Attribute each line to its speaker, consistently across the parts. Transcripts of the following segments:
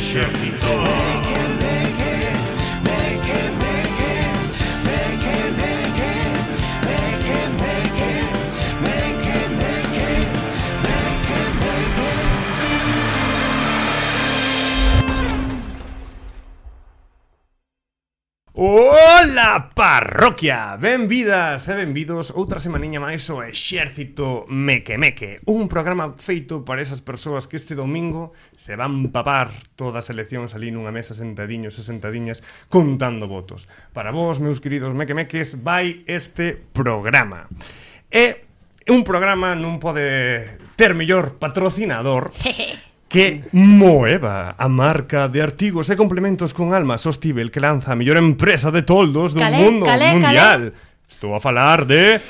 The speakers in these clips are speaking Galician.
Speaker 1: Chef Vitor. Pola Parroquia. Benvidas e benvidos outra semaniña máis ao Exército Mequemeque Un programa feito para esas persoas que este domingo se van papar todas as eleccións ali nunha mesa sentadiños e sentadiñas contando votos. Para vos, meus queridos mequemeques, vai este programa. E un programa non pode ter mellor patrocinador que moeva a marca de artigos e complementos con alma sostível que lanza a mellor empresa de toldos do
Speaker 2: calé,
Speaker 1: mundo
Speaker 2: calé,
Speaker 1: mundial. Calé. Estou a falar de...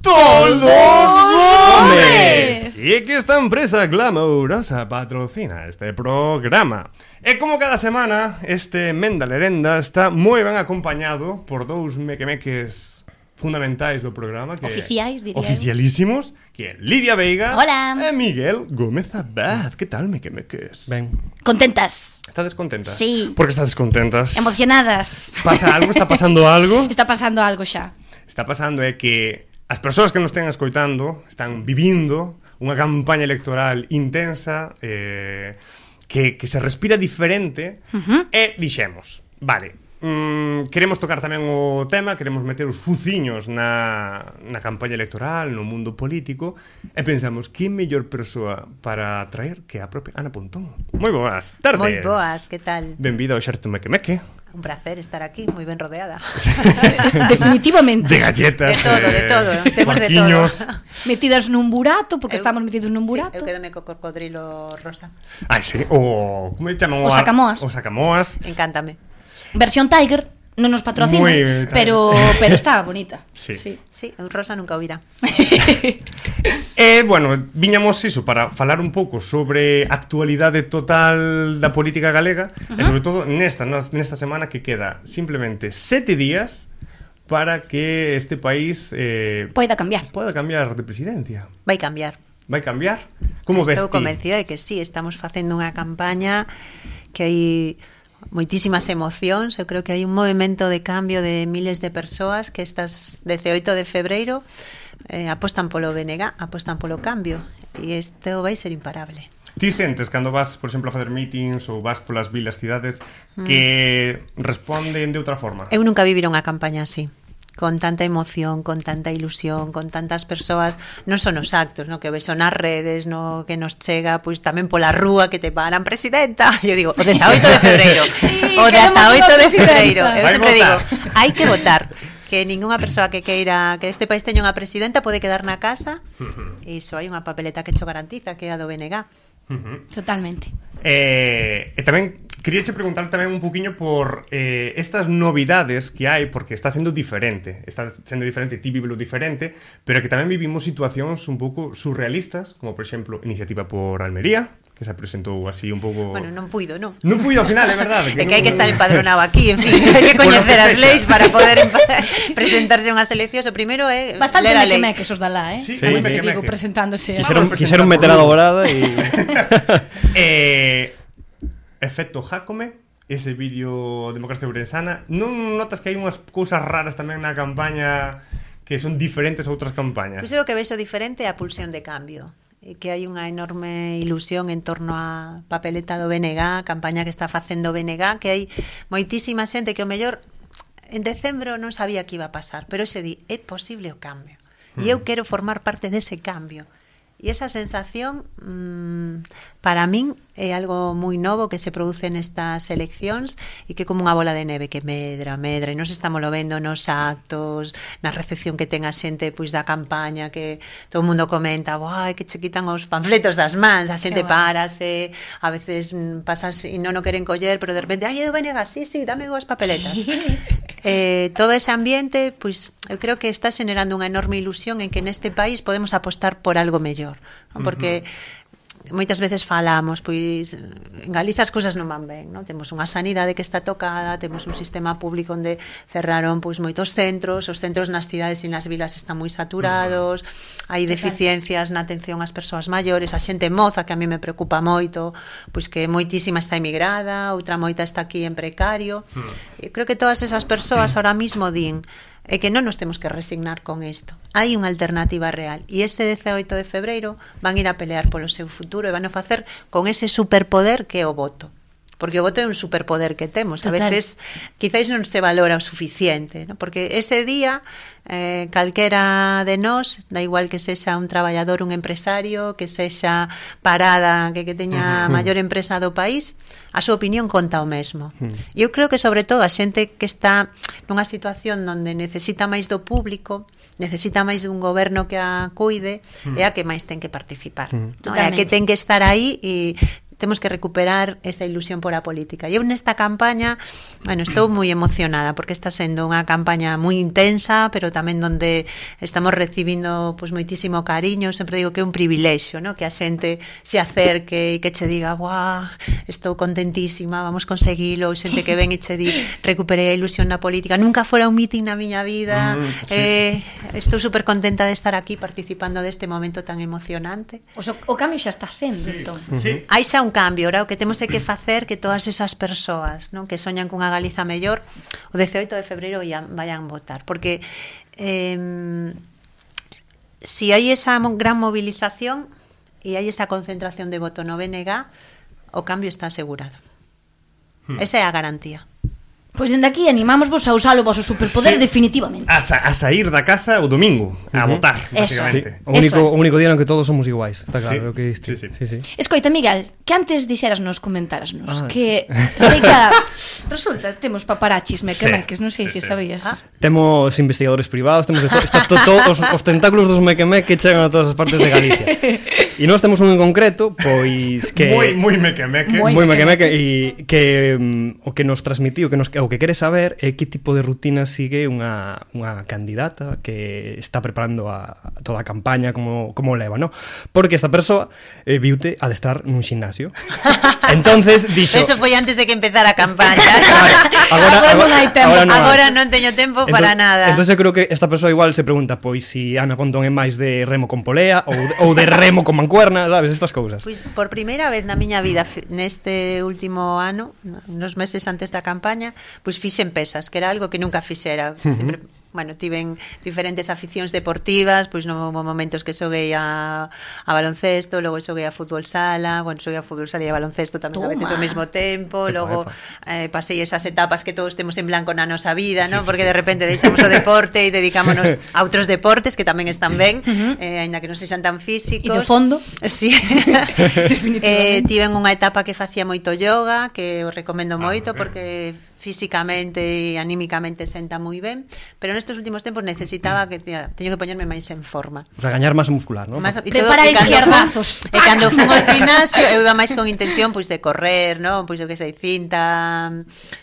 Speaker 1: Toldos Gómez! E que esta empresa glamourosa patrocina este programa. E como cada semana, este Menda Lerenda está moi ben acompañado por dous mequemeques fundamentais do programa que
Speaker 2: Oficiais, diría
Speaker 1: Oficialísimos Que é Lidia Veiga
Speaker 2: Hola
Speaker 1: E Miguel Gómez Abad Que tal, me que me quemes?
Speaker 3: Ben
Speaker 2: Contentas
Speaker 1: Estades contentas?
Speaker 2: Sí
Speaker 1: Por que estades contentas?
Speaker 2: Emocionadas
Speaker 1: Pasa algo? Está pasando algo?
Speaker 2: está pasando algo xa
Speaker 1: Está pasando é que as persoas que nos estén escoitando Están vivindo unha campaña electoral intensa eh, que, que se respira diferente uh -huh. E dixemos Vale, Mm, queremos tocar tamén o tema, queremos meter os fuciños na, na campaña electoral, no mundo político, e pensamos, que mellor persoa para traer que a propia Ana Pontón? Moi boas tardes.
Speaker 4: Moi boas, que tal?
Speaker 1: Benvida ao Xerto Mequemeque.
Speaker 4: Un placer estar aquí, moi ben rodeada.
Speaker 2: Definitivamente.
Speaker 1: De galletas.
Speaker 4: De todo, de eh, todo.
Speaker 1: Eh,
Speaker 4: temos de todo.
Speaker 2: Metidas nun burato, porque
Speaker 4: eu,
Speaker 2: estamos metidos nun burato.
Speaker 4: Sí, eu quedome co cocodrilo rosa.
Speaker 1: Ai, sí. O, como llaman?
Speaker 2: O,
Speaker 1: o
Speaker 2: sacamoas.
Speaker 1: O sacamoas.
Speaker 4: Encántame
Speaker 2: versión Tiger, non nos patrocina,
Speaker 1: Muy,
Speaker 2: pero pero está bonita.
Speaker 1: Sí.
Speaker 2: Sí,
Speaker 4: sí eu Rosa nunca ouvirá.
Speaker 1: eh, bueno, viñamos iso para falar un pouco sobre a actualidade total da política galega uh -huh. e sobre todo nesta nesta semana que queda simplemente sete días para que este país eh,
Speaker 2: poida cambiar.
Speaker 1: Poida cambiar de presidencia.
Speaker 4: Vai cambiar.
Speaker 1: Vai cambiar? Como Estou ves
Speaker 4: Estou convencida de que sí, estamos facendo unha campaña que hai moitísimas emocións, eu creo que hai un movimento de cambio de miles de persoas que estas 18 de febreiro eh, apostan polo BNG, apostan polo cambio e isto vai ser imparable.
Speaker 1: Ti sentes cando vas, por exemplo, a facer meetings ou vas polas vilas cidades
Speaker 4: mm.
Speaker 1: que mm. responden de outra forma?
Speaker 4: Eu nunca vivira unha campaña así con tanta emoción, con tanta ilusión, con tantas persoas, non son os actos, no que ves son as redes, no que nos chega, pois tamén pola rúa que te paran presidenta. Eu digo, o 18 de febreiro.
Speaker 2: sí,
Speaker 4: o 18 de febreiro. Eu sempre digo, hai que votar que ningunha persoa que queira que este país teña unha presidenta pode quedar na casa. E iso hai unha papeleta que cho garantiza que é a do BNG. Uh -huh.
Speaker 2: Totalmente.
Speaker 1: Eh, e tamén Quería che preguntar tamén un poquinho por eh, estas novidades que hai, porque está sendo diferente, está sendo diferente, ti vívelo diferente, pero que tamén vivimos situacións un pouco surrealistas, como por exemplo, Iniciativa por Almería, que se presentou así un pouco...
Speaker 4: Bueno, non puido, non.
Speaker 1: Non puido ao final, é verdade.
Speaker 4: Que é que hai que estar empadronado aquí, en fin, hai que coñecer as leis para poder presentarse a unhas eleccións. O primeiro é
Speaker 2: Bastante
Speaker 4: ler a lei.
Speaker 2: Bastante esos da lá, eh?
Speaker 1: Sí,
Speaker 2: sí,
Speaker 1: sí.
Speaker 2: Digo, presentándose.
Speaker 3: Quixeron, quixeron meter a dobrada e...
Speaker 1: eh, Efecto Jacome ese vídeo Democracia Urensana. Non notas que hai unhas cousas raras tamén na campaña que son diferentes a outras campañas?
Speaker 4: Pois pues o que vexo diferente é a pulsión de cambio que hai unha enorme ilusión en torno á papeleta do BNG, a campaña que está facendo o BNG, que hai moitísima xente que o mellor en decembro non sabía que iba a pasar, pero ese di, é posible o cambio. E eu hmm. quero formar parte dese cambio. E esa sensación mmm, para min É algo moi novo que se produce nestas eleccións e que como unha bola de neve que medra, medra e nos estamos vendo nos actos, na recepción que ten a xente pois da campaña que todo o mundo comenta, "Uai, que che quitan os panfletos das mans", a xente párase, a veces mm, pasas e non o queren coller, pero de repente, "Ai, eu venega, sí, sí, dame as papeletas". eh, todo ese ambiente, pois eu creo que está xenerando unha enorme ilusión en que neste país podemos apostar por algo mellor, porque uh -huh moitas veces falamos, pois en Galiza as cousas non van ben, non? Temos unha sanidade que está tocada, temos un sistema público onde cerraron pois moitos centros, os centros nas cidades e nas vilas están moi saturados, hai deficiencias na atención ás persoas maiores, a xente moza que a mí me preocupa moito, pois que moitísima está emigrada, outra moita está aquí en precario. Eu creo que todas esas persoas ahora mismo din é que non nos temos que resignar con isto. Hai unha alternativa real e este 18 de febreiro van ir a pelear polo seu futuro e van a facer con ese superpoder que é o voto porque o voto é un superpoder que temos.
Speaker 2: Total.
Speaker 4: A veces quizáis non se valora o suficiente, ¿no? porque ese día eh, calquera de nós, da igual que sexa un traballador, un empresario, que sexa parada, que, que teña a uh -huh. maior empresa do país, a súa opinión conta o mesmo. Uh -huh. Eu creo que sobre todo a xente que está nunha situación onde necesita máis do público, necesita máis dun goberno que a cuide, uh -huh. é a que máis ten que participar. Uh -huh. no? É a que ten que estar aí e temos que recuperar esa ilusión por a política. E eu nesta campaña, bueno, estou moi emocionada porque está sendo unha campaña moi intensa, pero tamén donde estamos recibindo pois moitísimo cariño, sempre digo que é un privilexio, no? que a xente se acerque e que che diga, "Guau, estou contentísima, vamos conseguilo", ou xente que ven e che di, "Recuperei a ilusión na política, nunca fora un meeting na miña vida".
Speaker 1: Mm, sí.
Speaker 4: Eh, estou super contenta de estar aquí participando deste momento tan emocionante.
Speaker 2: O, so, o cambio xa está sendo, sí. entón.
Speaker 1: Sí.
Speaker 4: Hai xa un cambio, ora o que temos é que facer que todas esas persoas non que soñan cunha Galiza mellor o 18 de febreiro ian, vayan votar, porque eh, si hai esa gran movilización e hai esa concentración de voto no BNG, o cambio está asegurado. Hmm. Esa é a garantía.
Speaker 2: Pois dende aquí animámosvos a usar o vosso superpoder
Speaker 1: sí.
Speaker 2: definitivamente.
Speaker 1: A, sa, a sair da casa o domingo, a uh
Speaker 2: -huh.
Speaker 1: votar, basicamente. Sí.
Speaker 3: O único,
Speaker 2: Eso.
Speaker 3: o único día no que todos somos iguais, está claro sí. o que diste.
Speaker 1: Sí, sí.
Speaker 3: Sí, sí.
Speaker 2: Escoita, Miguel, que antes dixerasnos, comentárasnos,
Speaker 3: ah,
Speaker 2: que sí. sei que resulta temos paparachis mequemeques,
Speaker 1: sí.
Speaker 2: non sei
Speaker 1: sí,
Speaker 2: se
Speaker 1: sí.
Speaker 2: sabías.
Speaker 4: Ah.
Speaker 3: Temos investigadores privados, temos de to, to, to, os, os tentáculos dos mequemeques chegan a todas as partes de Galicia. E nós temos un en concreto, pois que
Speaker 1: moi moi mequemeque,
Speaker 2: moi mequemeque
Speaker 3: e que um, o que nos transmitiu, que nos o que quere saber é que tipo de rutina sigue unha unha candidata que está preparando a toda a campaña como como leva, no? Porque esta persoa eh, viute adestrar nun ximnasio. Entonces dixo
Speaker 4: Eso foi antes de que empezara a campaña.
Speaker 3: agora,
Speaker 2: agora agora,
Speaker 3: agora, non,
Speaker 4: agora non teño tempo entonces, para entón-, nada.
Speaker 3: Entonces eu creo que esta persoa igual se pregunta, pois si Ana Pontón é máis de remo con polea ou ou de remo con mancuerna, sabes, estas cousas.
Speaker 4: Pois por primeira vez na miña vida neste último ano, nos meses antes da campaña, pois fixen pesas, que era algo que nunca fixera. Uh -huh. Sempre bueno, tiven diferentes aficións deportivas, pois no momentos que xoguei a, a baloncesto, logo xoguei a fútbol sala, bueno, xoguei a fútbol sala e a baloncesto tamén Toma. a veces ao mesmo tempo,
Speaker 3: epa,
Speaker 4: logo
Speaker 3: epa.
Speaker 4: eh, pasei esas etapas que todos temos en blanco na nosa vida, sí, ¿no? Sí, Porque sí. de repente deixamos o deporte e dedicámonos a outros deportes que tamén están ben, uh -huh. eh, aínda que non sexan tan físicos.
Speaker 2: E de fondo.
Speaker 4: Sí. eh, tiven unha etapa que facía moito yoga, que os recomendo
Speaker 1: ah,
Speaker 4: moito
Speaker 1: ah,
Speaker 4: porque físicamente e anímicamente senta moi ben, pero nestes últimos tempos necesitaba que tía, teño que poñerme máis en forma.
Speaker 3: O sea, gañar máis muscular, non?
Speaker 4: Más,
Speaker 2: Prepara izquierdazos.
Speaker 4: E cando fun ao gimnasio, eu iba máis con intención pois de correr, non? Pois o que sei, cinta,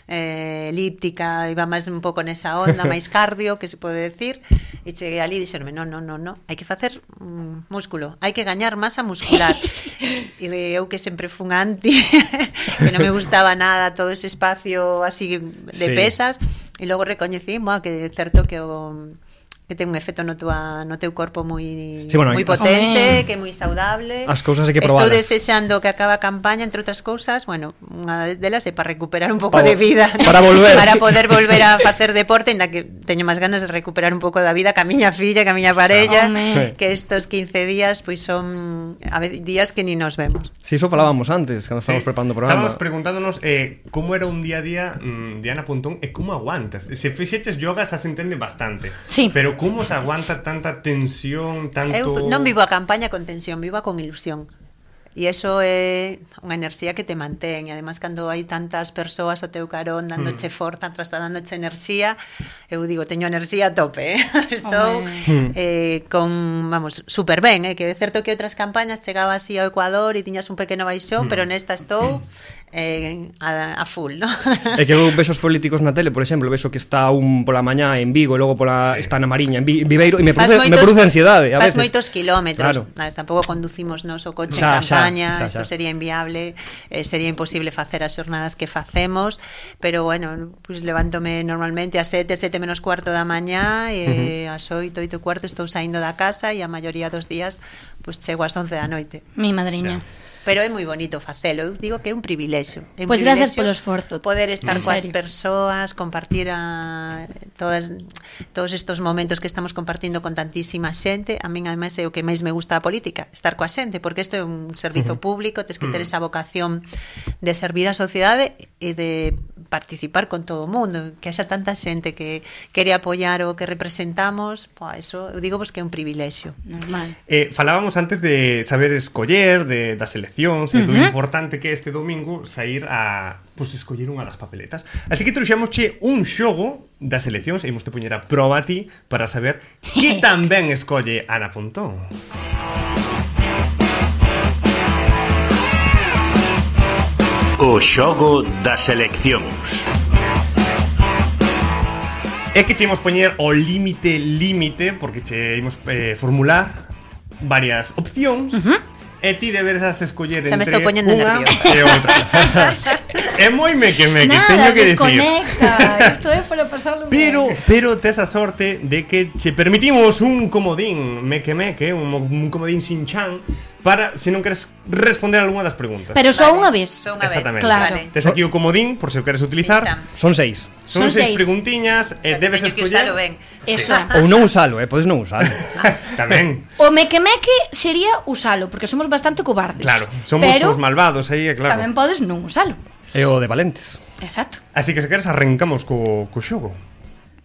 Speaker 4: eh, elíptica, iba máis un pouco nesa onda, máis cardio, que se pode decir, e cheguei ali e dixerme, non, non, non, non, hai que facer mm, músculo, hai que gañar masa muscular. e eu que sempre fun anti, que non me gustaba nada todo ese espacio así de
Speaker 3: Sí.
Speaker 4: pesas, e logo recoñecí, bueno, que é certo que o que ten un efecto no, tua, no teu corpo moi
Speaker 3: sí, bueno,
Speaker 4: moi
Speaker 3: potente,
Speaker 2: home.
Speaker 4: que é moi saudable.
Speaker 3: As cousas hai que
Speaker 4: probar.
Speaker 3: Estou
Speaker 4: desexando que acaba a campaña, entre outras cousas, bueno, unha delas é para recuperar un pouco de vida.
Speaker 3: Para volver.
Speaker 4: para poder volver a facer deporte, en que teño máis ganas de recuperar un pouco da vida que a miña filla, que a miña parella,
Speaker 2: home.
Speaker 4: que estos 15 días pois pues, son a días que ni nos vemos.
Speaker 3: Si, sí, iso falábamos antes, cando estábamos estamos preparando o programa.
Speaker 1: Estábamos preguntándonos eh, como era un día a día mm, Diana Pontón e como aguantas. Se fixeches yoga xa se entende bastante.
Speaker 2: Sí.
Speaker 1: Pero como se aguanta tanta tensión, tanto...
Speaker 4: Eu non vivo a campaña con tensión, vivo con ilusión. E iso é unha enerxía que te mantén e además cando hai tantas persoas ao teu carón dándoche
Speaker 1: mm.
Speaker 4: forza, trasladándoche enerxía, eu digo, teño enerxía a tope, eh? estou
Speaker 2: oh,
Speaker 4: eh, con, vamos, super ben, eh? que é certo que outras campañas chegaba así ao Ecuador e tiñas un pequeno baixón, mm. pero nesta estou mm eh, a, a full, ¿no?
Speaker 3: É que eu vexo os políticos na tele, por exemplo, vexo que está un pola mañá en Vigo e logo pola
Speaker 1: sí.
Speaker 3: está na Mariña en Viveiro e me produce, moitos, me produce ansiedade a veces.
Speaker 4: Faz moitos quilómetros,
Speaker 3: claro.
Speaker 4: a ver, tampouco conducimos nos o coche
Speaker 3: xa,
Speaker 4: en campaña, isto sería inviable, eh, sería imposible facer as xornadas que facemos, pero bueno, pues levántome normalmente a 7, 7 menos cuarto da mañá e uh -huh. as 8, 8 cuarto estou saindo da casa e a maioría dos días pues chego ás 11 da noite.
Speaker 2: Mi madriña.
Speaker 4: Xa pero é moi bonito facelo, eu digo que é un privilexio. É un
Speaker 2: pois pues
Speaker 4: gracias
Speaker 2: polo esforzo.
Speaker 4: Poder estar coas persoas, compartir a todas todos estos momentos que estamos compartindo con tantísima xente, a min ademais é o que máis me gusta a política, estar coa xente, porque isto é un servizo público, tes que ter mm. esa vocación de servir á sociedade e de participar con todo o mundo, que haxa tanta xente que quere apoiar o que representamos, pois eso eu digo vos que é un privilexio.
Speaker 2: Normal.
Speaker 1: Eh, falábamos antes de saber escoller, de das eleccións, uh -huh. e do importante que é este domingo sair a pues escoller unha das papeletas. Así que trouxémosche un xogo das eleccións e imos te poñer a proba a ti para saber que tan ben escolle Ana Pontón.
Speaker 5: O xogo das eleccións.
Speaker 1: É que che imos poñer o límite límite porque che imos eh, formular varias opcións uh -huh. e ti deberás escoller entre
Speaker 4: estou poñendo
Speaker 1: unha e outra. é moi meque meque,
Speaker 2: Nada,
Speaker 1: teño que
Speaker 2: desconecta. decir. Isto é para pasarlo
Speaker 1: Pero bien. pero tes a sorte de que che permitimos un comodín meque meque, un, un comodín sin chan para se non queres responder algunha das preguntas.
Speaker 2: Pero só vale, unha vez.
Speaker 4: Só unha
Speaker 1: Exactamente.
Speaker 2: Vez, claro.
Speaker 4: Vale.
Speaker 1: Tes aquí o comodín por se o queres utilizar.
Speaker 3: Son seis.
Speaker 1: Son,
Speaker 2: Son
Speaker 1: seis,
Speaker 2: seis
Speaker 1: preguntiñas e
Speaker 4: eh,
Speaker 1: debes escoller.
Speaker 2: Eso. Sí.
Speaker 3: Ou non usalo, eh, podes non usalo.
Speaker 1: Tamén.
Speaker 2: O meque-meque sería usalo, porque somos bastante cobardes.
Speaker 1: Claro, somos
Speaker 2: pero
Speaker 1: os malvados aí, claro.
Speaker 2: Tamén podes non usalo.
Speaker 3: É o de Valentes.
Speaker 2: Exacto.
Speaker 1: Así que se queres arrancamos co, co xogo.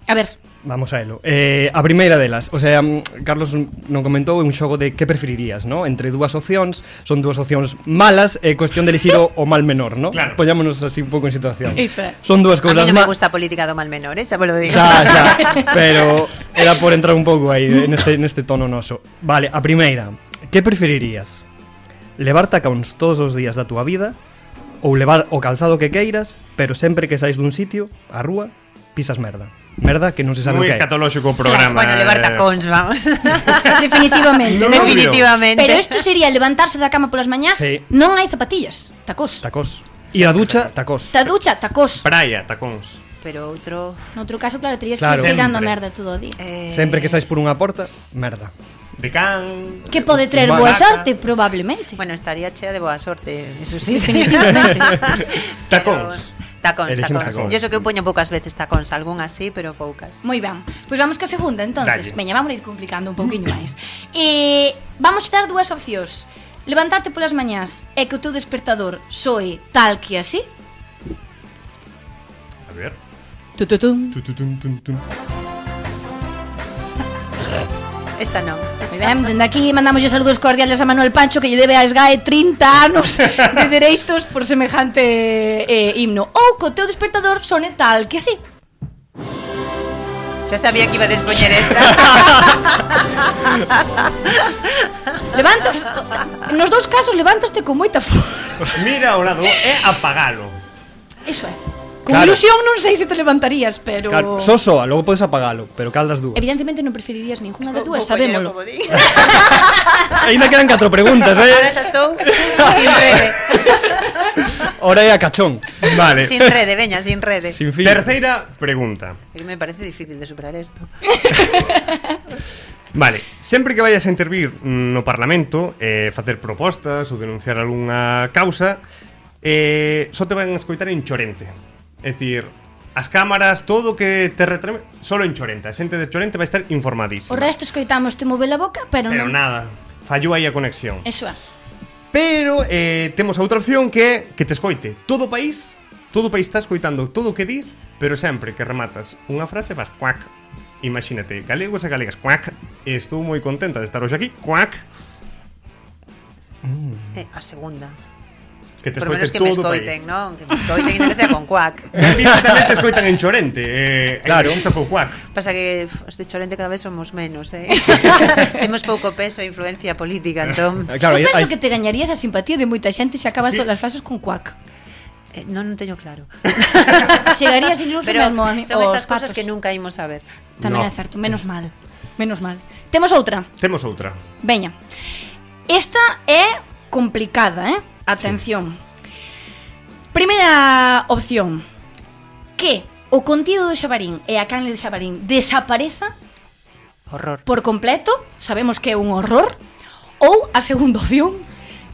Speaker 2: A ver.
Speaker 3: Vamos a elo. Eh, a primeira delas, o sea, mm, Carlos non comentou, é un xogo de que preferirías, ¿no? Entre dúas opcións, son dúas opcións malas, é cuestión de elixir o mal menor, ¿no?
Speaker 1: Claro.
Speaker 3: Poñámonos así un pouco en situación.
Speaker 2: Isa.
Speaker 3: Son dúas cousas malas.
Speaker 4: A mí non me gusta a política do mal menor, eh, xa vos lo digo.
Speaker 3: Xa, xa, pero era por entrar un pouco aí eh, neste, neste tono noso. Vale, a primeira, que preferirías? Levar tacóns todos os días da túa vida ou levar o calzado que queiras, pero sempre que saís dun sitio, a rúa, pisas merda. Merda que non se sabe
Speaker 1: Muy
Speaker 3: que é.
Speaker 1: escatolóxico o programa.
Speaker 4: Claro, bueno,
Speaker 1: eh.
Speaker 4: levar tacóns, vamos.
Speaker 2: Definitivamente.
Speaker 1: No,
Speaker 4: Definitivamente.
Speaker 2: Pero isto sería levantarse da cama polas mañás,
Speaker 3: sí.
Speaker 2: non hai zapatillas, tacos.
Speaker 3: Tacós. E a ducha, tacós.
Speaker 2: Ta ducha, tacos.
Speaker 1: Praia, tacóns.
Speaker 4: Pero outro...
Speaker 2: Noutro caso, claro, terías
Speaker 3: claro.
Speaker 2: que ir
Speaker 1: tirando
Speaker 2: merda todo o día.
Speaker 4: Eh...
Speaker 3: Sempre que sais por unha porta, merda
Speaker 1: de can.
Speaker 2: Que pode traer boa sorte, probablemente.
Speaker 4: Bueno, estaría chea de boa sorte, eso sí,
Speaker 2: definitivamente.
Speaker 1: Tacóns.
Speaker 4: Tacóns, tacóns.
Speaker 3: tacóns.
Speaker 4: Yo so que eu poño poucas veces tacóns, algún así, pero poucas.
Speaker 2: Moi ben. Pois pues vamos que a segunda, entonces.
Speaker 1: Dalle.
Speaker 2: Veña, vamos a ir complicando un pouquiño máis. Eh, vamos a dar dúas opcións. Levantarte polas mañás e que o teu despertador soe tal que así.
Speaker 1: A ver. Tu tu tu tu tu.
Speaker 4: Esta non
Speaker 2: ben, dende aquí mandamos saludos cordiales a Manuel Pancho que lle debe a SGAE 30 anos de dereitos por semejante eh, himno. Oh, Ou co teu despertador sone tal que así.
Speaker 4: Xa sabía que iba a despoñer esta
Speaker 2: Levantas Nos dous casos levantaste con moita forza
Speaker 1: Mira o lado é apagalo
Speaker 2: Iso é Conclusión
Speaker 3: claro.
Speaker 2: non sei se te levantarías, pero
Speaker 3: claro, só so, soa, logo podes apagalo, pero cal das dúas?
Speaker 2: Evidentemente non preferirías ningunha das dúas, sabémolo.
Speaker 3: Ainda quedan catro preguntas, eh.
Speaker 4: Ahora xa estou sin rede.
Speaker 3: Ora é a cachón.
Speaker 1: Vale.
Speaker 4: Sin rede, veña, sin rede.
Speaker 3: Sin fin.
Speaker 1: Terceira pregunta.
Speaker 4: Que Me parece difícil de superar esto.
Speaker 1: Vale, sempre que vayas a intervir no Parlamento eh, Facer propostas ou denunciar algunha causa eh, Só te van a escoitar en Chorente É dicir, as cámaras, todo que te retreme, solo en Chorente. A xente de Chorente vai estar informadísima.
Speaker 2: O resto escoitamos te move a boca, pero,
Speaker 1: pero
Speaker 2: non.
Speaker 1: Pero nada, fallou aí a conexión.
Speaker 2: Eso é.
Speaker 1: Pero eh, temos a outra opción que é que te escoite todo o país, todo o país está escoitando todo o que dis, pero sempre que rematas unha frase vas cuac. Imagínate, galegos e galegas, cuac. Estou moi contenta de estar hoxe aquí, cuac. Mm.
Speaker 4: Eh, a segunda.
Speaker 1: Que te escoiten
Speaker 4: que
Speaker 1: todo o país.
Speaker 4: Non? Que me escoiten, que sea con cuac.
Speaker 1: tamén te escoitan en Chorente. Eh,
Speaker 3: claro.
Speaker 1: En pouco cuac.
Speaker 4: Pasa que os de Chorente cada vez somos menos, eh. Temos pouco peso e influencia política, entón.
Speaker 3: Claro,
Speaker 2: Eu penso
Speaker 3: hay...
Speaker 2: que te gañarías a simpatía de moita xente se acabas
Speaker 1: sí.
Speaker 2: todas as frases con cuac.
Speaker 4: Eh, non, non teño claro.
Speaker 2: Chegarías incluso
Speaker 4: Pero
Speaker 2: mesmo
Speaker 4: son estas cosas
Speaker 2: patos.
Speaker 4: que nunca imos a ver.
Speaker 2: Tamén
Speaker 1: no.
Speaker 2: é certo, menos mal. Menos mal. Temos outra.
Speaker 1: Temos outra.
Speaker 2: Veña. Esta é complicada, eh? Atención. Sí. Primeira opción. Que o contido do xabarín e a canle de xabarín desapareza
Speaker 4: horror
Speaker 2: por completo, sabemos que é un horror, ou a segunda opción,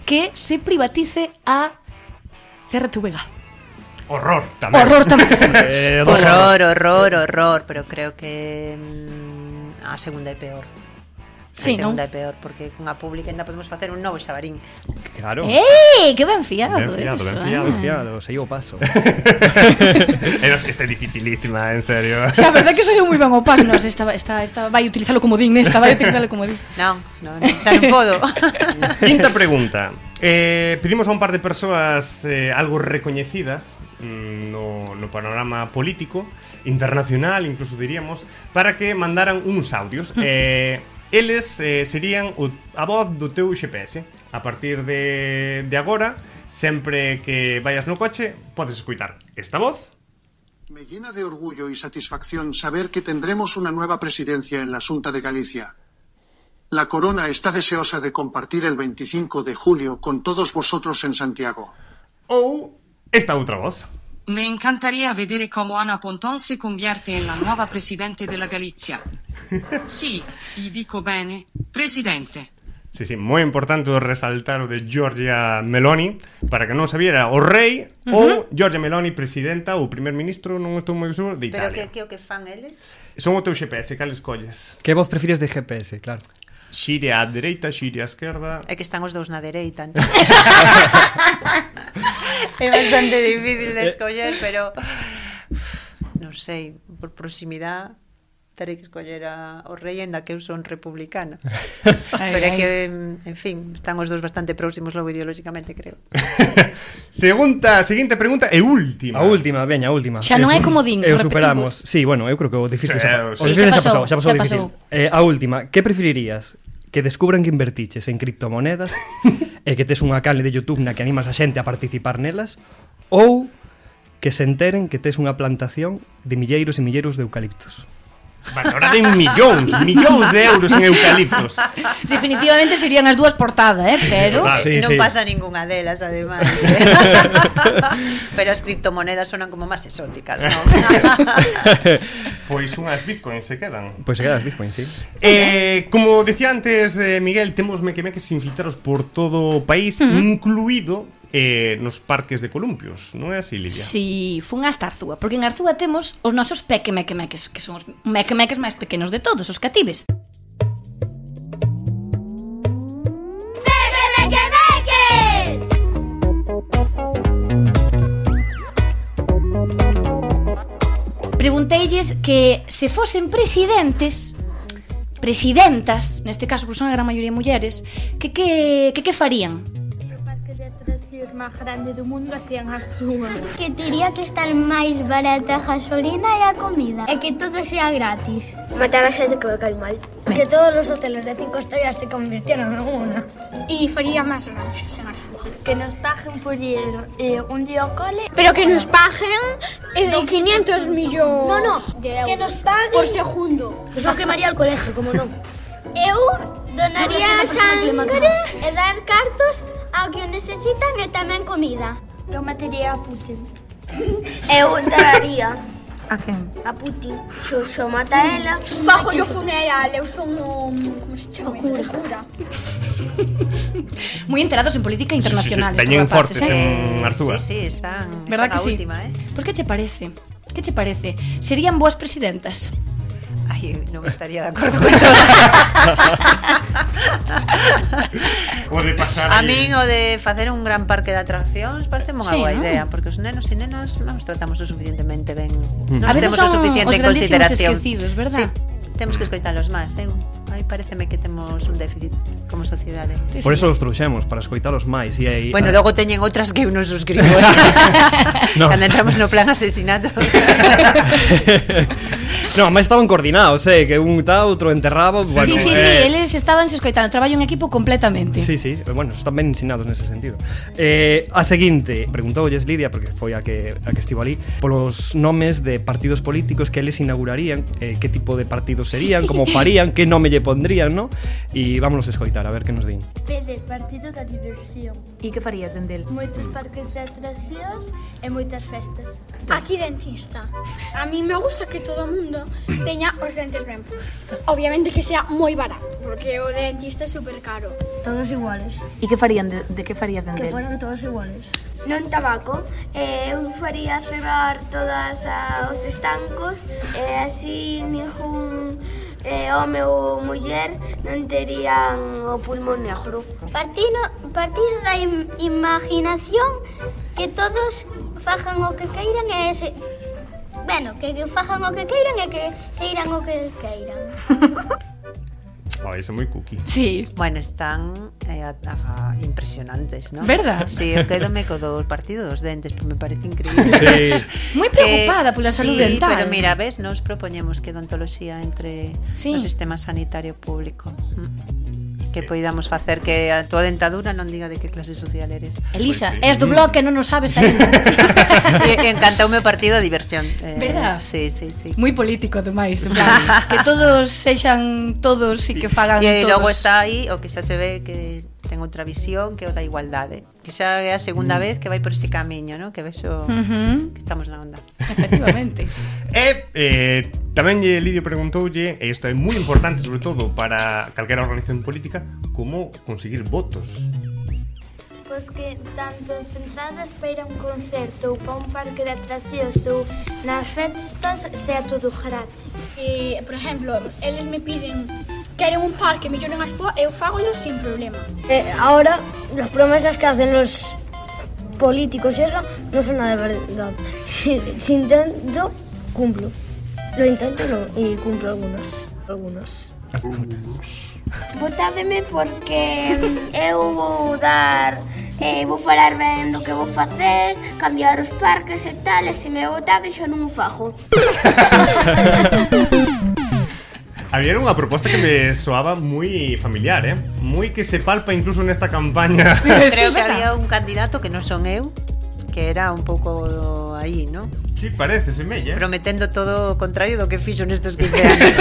Speaker 2: que se privatice a CRTVG.
Speaker 1: Horror tamén.
Speaker 2: Horror tamén.
Speaker 3: Eh,
Speaker 4: horror, horror, horror, pero creo que mm, a segunda é peor.
Speaker 2: Sí, a
Speaker 4: segunda non? é peor, porque cunha pública ainda podemos facer un novo xabarín.
Speaker 3: Claro.
Speaker 2: Eh, que ben fiado.
Speaker 1: Ben fiado,
Speaker 2: eso, ben
Speaker 1: fiado,
Speaker 2: ben
Speaker 3: fiado, sei o paso.
Speaker 1: este é dificilísima, en serio.
Speaker 2: O sea, a verdade é que saiu moi ben o paso, no, esta, esta, esta vai utilizalo como din, eh, esta vai utilizalo como din.
Speaker 4: Non, non, non, xa non podo.
Speaker 1: Quinta pregunta. Eh, pedimos a un par de persoas eh, algo recoñecidas mm, no, no panorama político internacional, incluso diríamos, para que mandaran uns audios. Mm. Eh, eles eh, serían o, a voz do teu GPS. A partir de, de agora, sempre que vayas no coche, podes escutar esta voz
Speaker 6: Me llena de orgullo y satisfacción saber que tendremos una nueva presidencia en la Junta de Galicia. La Corona está deseosa de compartir el 25 de julio con todos vosotros en Santiago.
Speaker 1: ou esta outra voz.
Speaker 7: Me encantaría vedere cómo Ana Pontón se convierte en la nueva presidente della Galizia. Sì, gli dico bene, presidente.
Speaker 1: Sí, sí, moi importante o resaltar o de Giorgia Meloni Para que non sabiera, o rei uh -huh. ou Giorgia Meloni, presidenta ou primer ministro Non estou moi seguro, de
Speaker 4: Pero
Speaker 1: Italia
Speaker 4: que, que o que fan eles?
Speaker 1: Son o teu GPS, cal escolles?
Speaker 3: Que voz prefires de GPS, claro.
Speaker 1: Xire á dereita, xire á esquerda...
Speaker 4: É que están os dous na dereita, entón. é bastante difícil de escoller, pero... Non sei, por proximidade terei que escoller a, o rei enda que eu son republicana.
Speaker 2: Ai,
Speaker 4: pero é que, en fin, están os dous bastante próximos logo ideolóxicamente, creo.
Speaker 1: Segunda, seguinte pregunta e última.
Speaker 3: A última, veña, a última.
Speaker 2: Xa non é
Speaker 3: como
Speaker 2: din,
Speaker 3: Eu superamos, si, sí, bueno, eu creo que o difícil xa, o difícil
Speaker 2: xa,
Speaker 3: pasou, xa pasou,
Speaker 2: xa
Speaker 3: pasou, xa
Speaker 2: pasou.
Speaker 3: Eh, a última, que preferirías? que descubran que invertiches en criptomonedas e que tes unha canle de Youtube na que animas a xente a participar nelas ou que se enteren que tes unha plantación de milleiros e milleiros de eucaliptos.
Speaker 1: Valora de millóns, millóns de euros en eucaliptos.
Speaker 2: Definitivamente serían as dúas portada, eh, sí, pero
Speaker 1: sí,
Speaker 3: sí,
Speaker 4: non
Speaker 3: sí.
Speaker 4: pasa ningunha delas ademais, eh? pero as criptomonedas sonan como máis exóticas, non?
Speaker 1: Pois unhas bitcoins se quedan.
Speaker 3: Pois se quedan as bitcoins, sí.
Speaker 1: Eh, como decía antes, eh, Miguel, temos mequemeques infiltrados por todo o país, uh -huh. incluído eh, nos parques de columpios, non é así, Lidia?
Speaker 2: Si, sí, fun hasta Arzúa, porque en Arzúa temos os nosos pequemequemeques, que son os mequemeques máis pequenos de todos, os catives. pregunteilles que se fosen presidentes presidentas, neste caso, porque son a gran maioría mulleres, que que, que, que farían?
Speaker 8: ríos máis grandes do mundo hacían a súa.
Speaker 9: Que teria que estar máis barata a gasolina e a comida. E que todo sea gratis.
Speaker 8: Matar a xente que me cai mal. Que todos os hoteles de cinco estrellas se convirtieron en unha. E faría máis ranchos en Arzúa. Que nos paguen por ir eh, un día ao cole.
Speaker 9: Pero que nos paguen eh, 500 millóns.
Speaker 8: No, no, que nos paguen...
Speaker 9: Por segundo.
Speaker 8: Eso quemaría el colegio, como non.
Speaker 9: Eu donaría
Speaker 8: no, no sé
Speaker 9: sangre e dar cartos Audio necesitan e tamén comida.
Speaker 8: Eu mataría a Putin.
Speaker 9: Eu daría.
Speaker 8: A quen?
Speaker 9: A Putin. Xo, xo mata ela. Fajo o funeral, eu son o... Como se chama? O cura. cura.
Speaker 2: Moi enterados en política internacional. Sí,
Speaker 1: sí,
Speaker 2: sí.
Speaker 1: Teñen fortes
Speaker 2: eh?
Speaker 1: en Arzúa.
Speaker 4: Sí, sí, están.
Speaker 2: Verdad que sí?
Speaker 4: Última, eh?
Speaker 2: Pois pues que che parece? Que che parece? Serían boas presidentas?
Speaker 4: Ai, non estaría de acordo con todo.
Speaker 1: o de pasar
Speaker 4: A min o de facer un gran parque de atraccións parece unha
Speaker 2: sí,
Speaker 4: boa
Speaker 2: ¿no?
Speaker 4: idea, porque os nenos e nenas non os tratamos o suficientemente ben.
Speaker 2: Mm. Non
Speaker 4: temos o suficiente consideración.
Speaker 2: Esquecidos, verdad?
Speaker 4: Sí, temos que escoitalos máis, eh? Aí pareceme que temos un déficit como sociedade.
Speaker 3: Sí, Por sí. eso os trouxemos, para escoitalos máis. E aí,
Speaker 4: bueno, ah, logo teñen outras que eu non suscribo.
Speaker 3: No.
Speaker 4: Cando entramos no plan asesinato.
Speaker 3: no, máis estaban coordinados, eh, que un tá, outro enterraba, sí, bueno,
Speaker 2: Sí, sí,
Speaker 3: eh...
Speaker 2: sí, eles estaban se escoitando, traballo en equipo completamente.
Speaker 3: Sí, sí, bueno, están ben ensinados nese sentido. Eh, a seguinte, preguntoulles Lidia porque foi a que a que estivo ali, polos nomes de partidos políticos que eles inaugurarían, eh, que tipo de partidos serían, como farían, que nome lle pondrían, no? E vámonos escoitar, a ver que nos din.
Speaker 8: Pede partido da diversión.
Speaker 10: E que farías, Dendel?
Speaker 8: Moitos parques de atraccións e moitas festas. Aquí dentista. A mí me gusta que todo o mundo teña os dentes ben. Obviamente que sea moi barato, porque o dentista é super caro.
Speaker 10: Todos iguales. E que farían de, de que farías, dende Que fueran
Speaker 8: todos iguales. Non tabaco, eh, eu faría cerrar todas a, os estancos, e así ningún e home ou muller non terían o pulmón negro.
Speaker 9: Partido, partido da im, imaginación que todos fajan o que queiran e ese... Bueno, que, que fajan o que queiran e que queiran o que queiran.
Speaker 1: Vai, é moi cookie.
Speaker 2: Sí.
Speaker 4: Bueno, están eh, a, a, impresionantes, non?
Speaker 2: Verdad?
Speaker 4: Sí, eu quedo me co dos partidos dos dentes, me parece increíble.
Speaker 3: Sí.
Speaker 2: moi preocupada eh, pola salud
Speaker 4: sí,
Speaker 2: dental.
Speaker 4: pero mira, ves, nos propoñemos que odontoloxía entre
Speaker 2: sí.
Speaker 4: o sistema sanitario público. Mm que poidamos facer que a tua dentadura non diga de que clase social eres.
Speaker 2: Elisa,
Speaker 1: pues sí.
Speaker 2: es do mm. blog que non o sabes ainda.
Speaker 4: Encantoume o partido de diversión. Eh,
Speaker 2: Verdad?
Speaker 4: Sí, sí, sí.
Speaker 2: Moi político ademais, sí. que todos sexan todos e que fagan
Speaker 4: e,
Speaker 2: todos.
Speaker 4: E logo está aí o que xa se ve que outra visión que é o da igualdade que xa é a segunda vez que vai por ese camiño ¿no? que vexo
Speaker 2: uh -huh.
Speaker 4: que estamos na onda
Speaker 2: efectivamente
Speaker 1: e eh, tamén eh, Lidio preguntoulle e isto é moi importante sobre todo para calquera organización política como conseguir votos
Speaker 8: pois que tanto as entradas para un concerto ou para un parque de atraccións ou nas festas sea todo gratis.
Speaker 9: E, por exemplo, eles me piden queren un parque mellor en a súa, eu fágollo sin problema.
Speaker 8: Eh, ahora, las promesas que hacen los políticos y eso no son nada de verdad. Si, si intento, cumplo. Lo intento no, y cumplo algunas. Algunas. Votademe porque mm, eu vou dar eh, vou falar ben do que vou facer, cambiar os parques e tal, e se me votades eu non o fajo.
Speaker 1: Había unha proposta que me soaba moi familiar, eh? Moi que se palpa incluso nesta campaña.
Speaker 4: Creo que había un candidato que non son eu, que era un pouco aí, non?
Speaker 1: Sí, parece, semella. ¿eh?
Speaker 4: Prometendo todo o contrario do que fixo nestes 15 anos.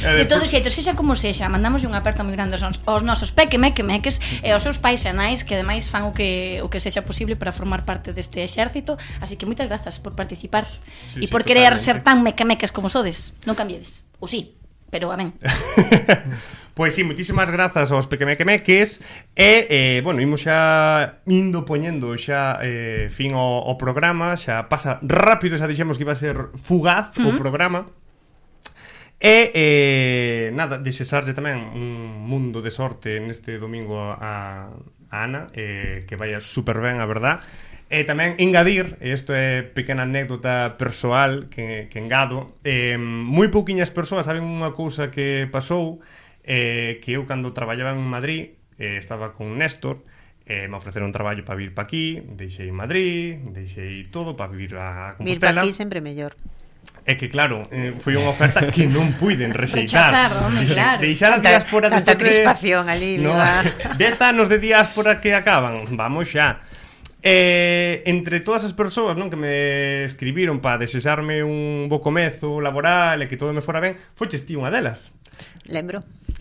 Speaker 1: Eh, de
Speaker 2: todo xeito, sexa como sexa, mandamos unha aperta moi grande aos, aos nosos meques e aos seus pais e nais que ademais fan o que o que sexa posible para formar parte deste exército, así que moitas grazas por participar e
Speaker 1: sí,
Speaker 2: por querer
Speaker 1: totalmente.
Speaker 2: ser tan meque meques como sodes. Non cambiedes. Ou sí, pero amén.
Speaker 1: Pois sí, moitísimas grazas aos pequemequemeques E, eh, bueno, imos xa indo poñendo xa eh, fin ao, ao programa Xa pasa rápido, xa dixemos que iba a ser fugaz uh -huh. o programa E, eh, nada, desexarlle tamén un mundo de sorte neste domingo a, a Ana eh, Que vaya super ben, a verdad E tamén engadir, e isto é pequena anécdota persoal que, que engado eh, Moi pouquiñas persoas saben unha cousa que pasou eh, que eu cando traballaba en Madrid, eh, estaba con Néstor, eh, me ofreceron traballo para vir para aquí, deixei Madrid, deixei todo para vir a
Speaker 4: Compostela. Vir
Speaker 1: para
Speaker 4: aquí sempre mellor.
Speaker 1: É que claro, eh, foi unha oferta que non puiden rexeitar.
Speaker 2: Deixar,
Speaker 1: deixar a diáspora de tanta
Speaker 4: crispación ali,
Speaker 1: no, Dez anos de diáspora que acaban, vamos xa. Eh, entre todas as persoas non que me escribiron para desexarme un bo comezo laboral e que todo me fora ben, foches ti unha delas.
Speaker 4: Lembro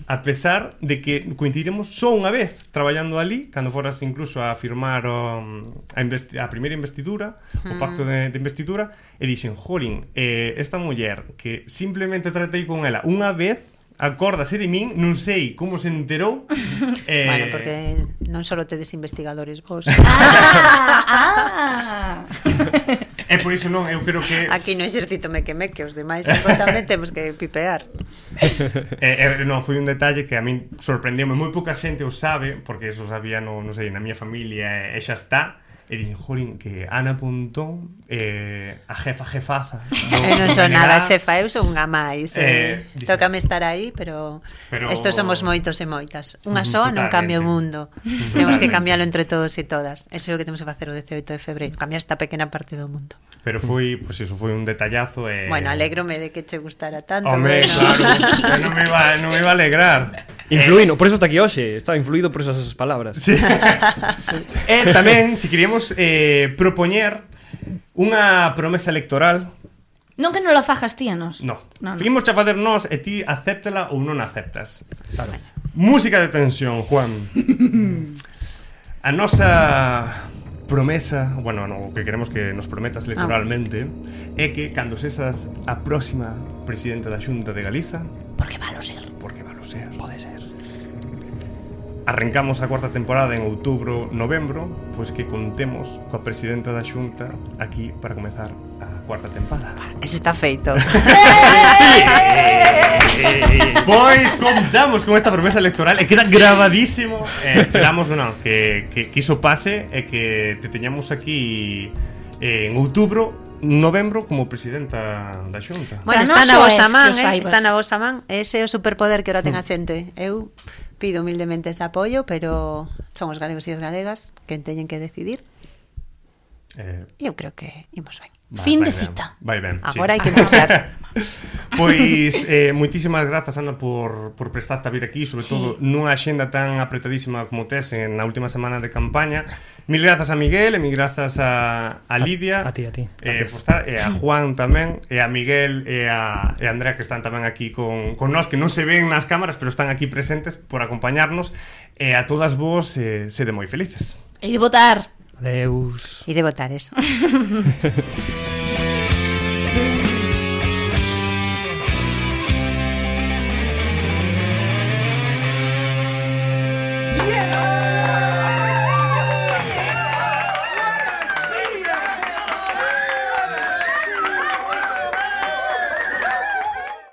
Speaker 1: a pesar de que coincidiremos só unha vez traballando ali, cando foras incluso a firmar o, a, investi a primeira investidura, o mm. pacto de, de investidura, e dixen, jolín, eh, esta muller que simplemente tratei con ela unha vez, acórdase de min, non sei como se enterou. eh...
Speaker 4: Bueno, porque non só tedes investigadores vos.
Speaker 2: ah, ah.
Speaker 1: E por iso non, eu creo que
Speaker 4: Aquí no exército me queme que os demais tamén temos que pipear.
Speaker 1: E, e, eh, eh, non, foi un detalle que a min sorprendeu moi pouca xente o sabe, porque eso sabía, non, non sei, na miña familia e, e xa está, E dixen, jolín, que Ana Pontón eh, a jefa jefaza do,
Speaker 4: eh, Non son nada xefa, eu son unha máis eh,
Speaker 1: eh,
Speaker 4: Tócame estar aí, pero,
Speaker 1: pero
Speaker 4: Estos somos moitos e moitas. Unha soa non cambia o mundo. Totalmente. Temos que cambiálo entre todos e todas. Eso é o que temos que facer o 18 de febreiro Cambiar esta pequena parte do mundo.
Speaker 1: Pero foi, pois pues eso foi un detallazo eh...
Speaker 4: Bueno, alegrome de que che gustara tanto
Speaker 1: Home,
Speaker 4: bueno.
Speaker 1: claro, non me iba, non me iba a alegrar.
Speaker 3: Influíno, por eso está aquí hoxe Está influído por esas palabras.
Speaker 1: Sí. E eh, tamén, se queríamos queremos eh, propoñer unha promesa electoral
Speaker 2: Non que non la fajas ti a nos.
Speaker 1: No.
Speaker 2: no, no.
Speaker 1: Fimos a facer nos e ti acéptala ou non aceptas. Vale. Bueno. Música de tensión, Juan. a nosa promesa, bueno, no, o que queremos que nos prometas ah. electoralmente ah. é que cando sesas a próxima presidenta da Xunta de Galiza,
Speaker 2: porque
Speaker 1: va a ser Arrancamos a cuarta temporada en outubro, novembro, pois que contemos coa presidenta da Xunta aquí para comezar a cuarta temporada.
Speaker 4: Eso está feito.
Speaker 1: pois contamos con esta promesa electoral e queda grabadísimo. Eh, esperamos bueno, que, que, que iso pase e que te teñamos aquí eh, en outubro novembro como presidenta da Xunta.
Speaker 4: Bueno, está na vosa man, eh? está na vosa man. Ese é o superpoder que ora ten a mm. xente. Eu pido humildemente ese apoio, pero son os galegos e as galegas quen teñen que decidir.
Speaker 1: Eh,
Speaker 4: eu creo que imos ben.
Speaker 1: Vai,
Speaker 2: fin
Speaker 1: vai
Speaker 2: de
Speaker 1: ben.
Speaker 2: cita.
Speaker 1: Vai ben,
Speaker 4: Agora sí. hai que empezar.
Speaker 1: Pois eh, moitísimas grazas Ana por, por prestarte a vir aquí Sobre
Speaker 2: sí.
Speaker 1: todo nunha xenda tan apretadísima como tes Na última semana de campaña. Mil grazas a Miguel e mil grazas a, a Lidia.
Speaker 3: A, a ti, a ti.
Speaker 1: Eh, por estar, E a Juan tamén E a Miguel e a, e a Andrea que están tamén aquí con, con nós Que non se ven nas cámaras pero están aquí presentes por acompañarnos. E a todas vos eh, sede moi felices.
Speaker 2: E de votar.
Speaker 3: Adeus.
Speaker 4: E de votar eso.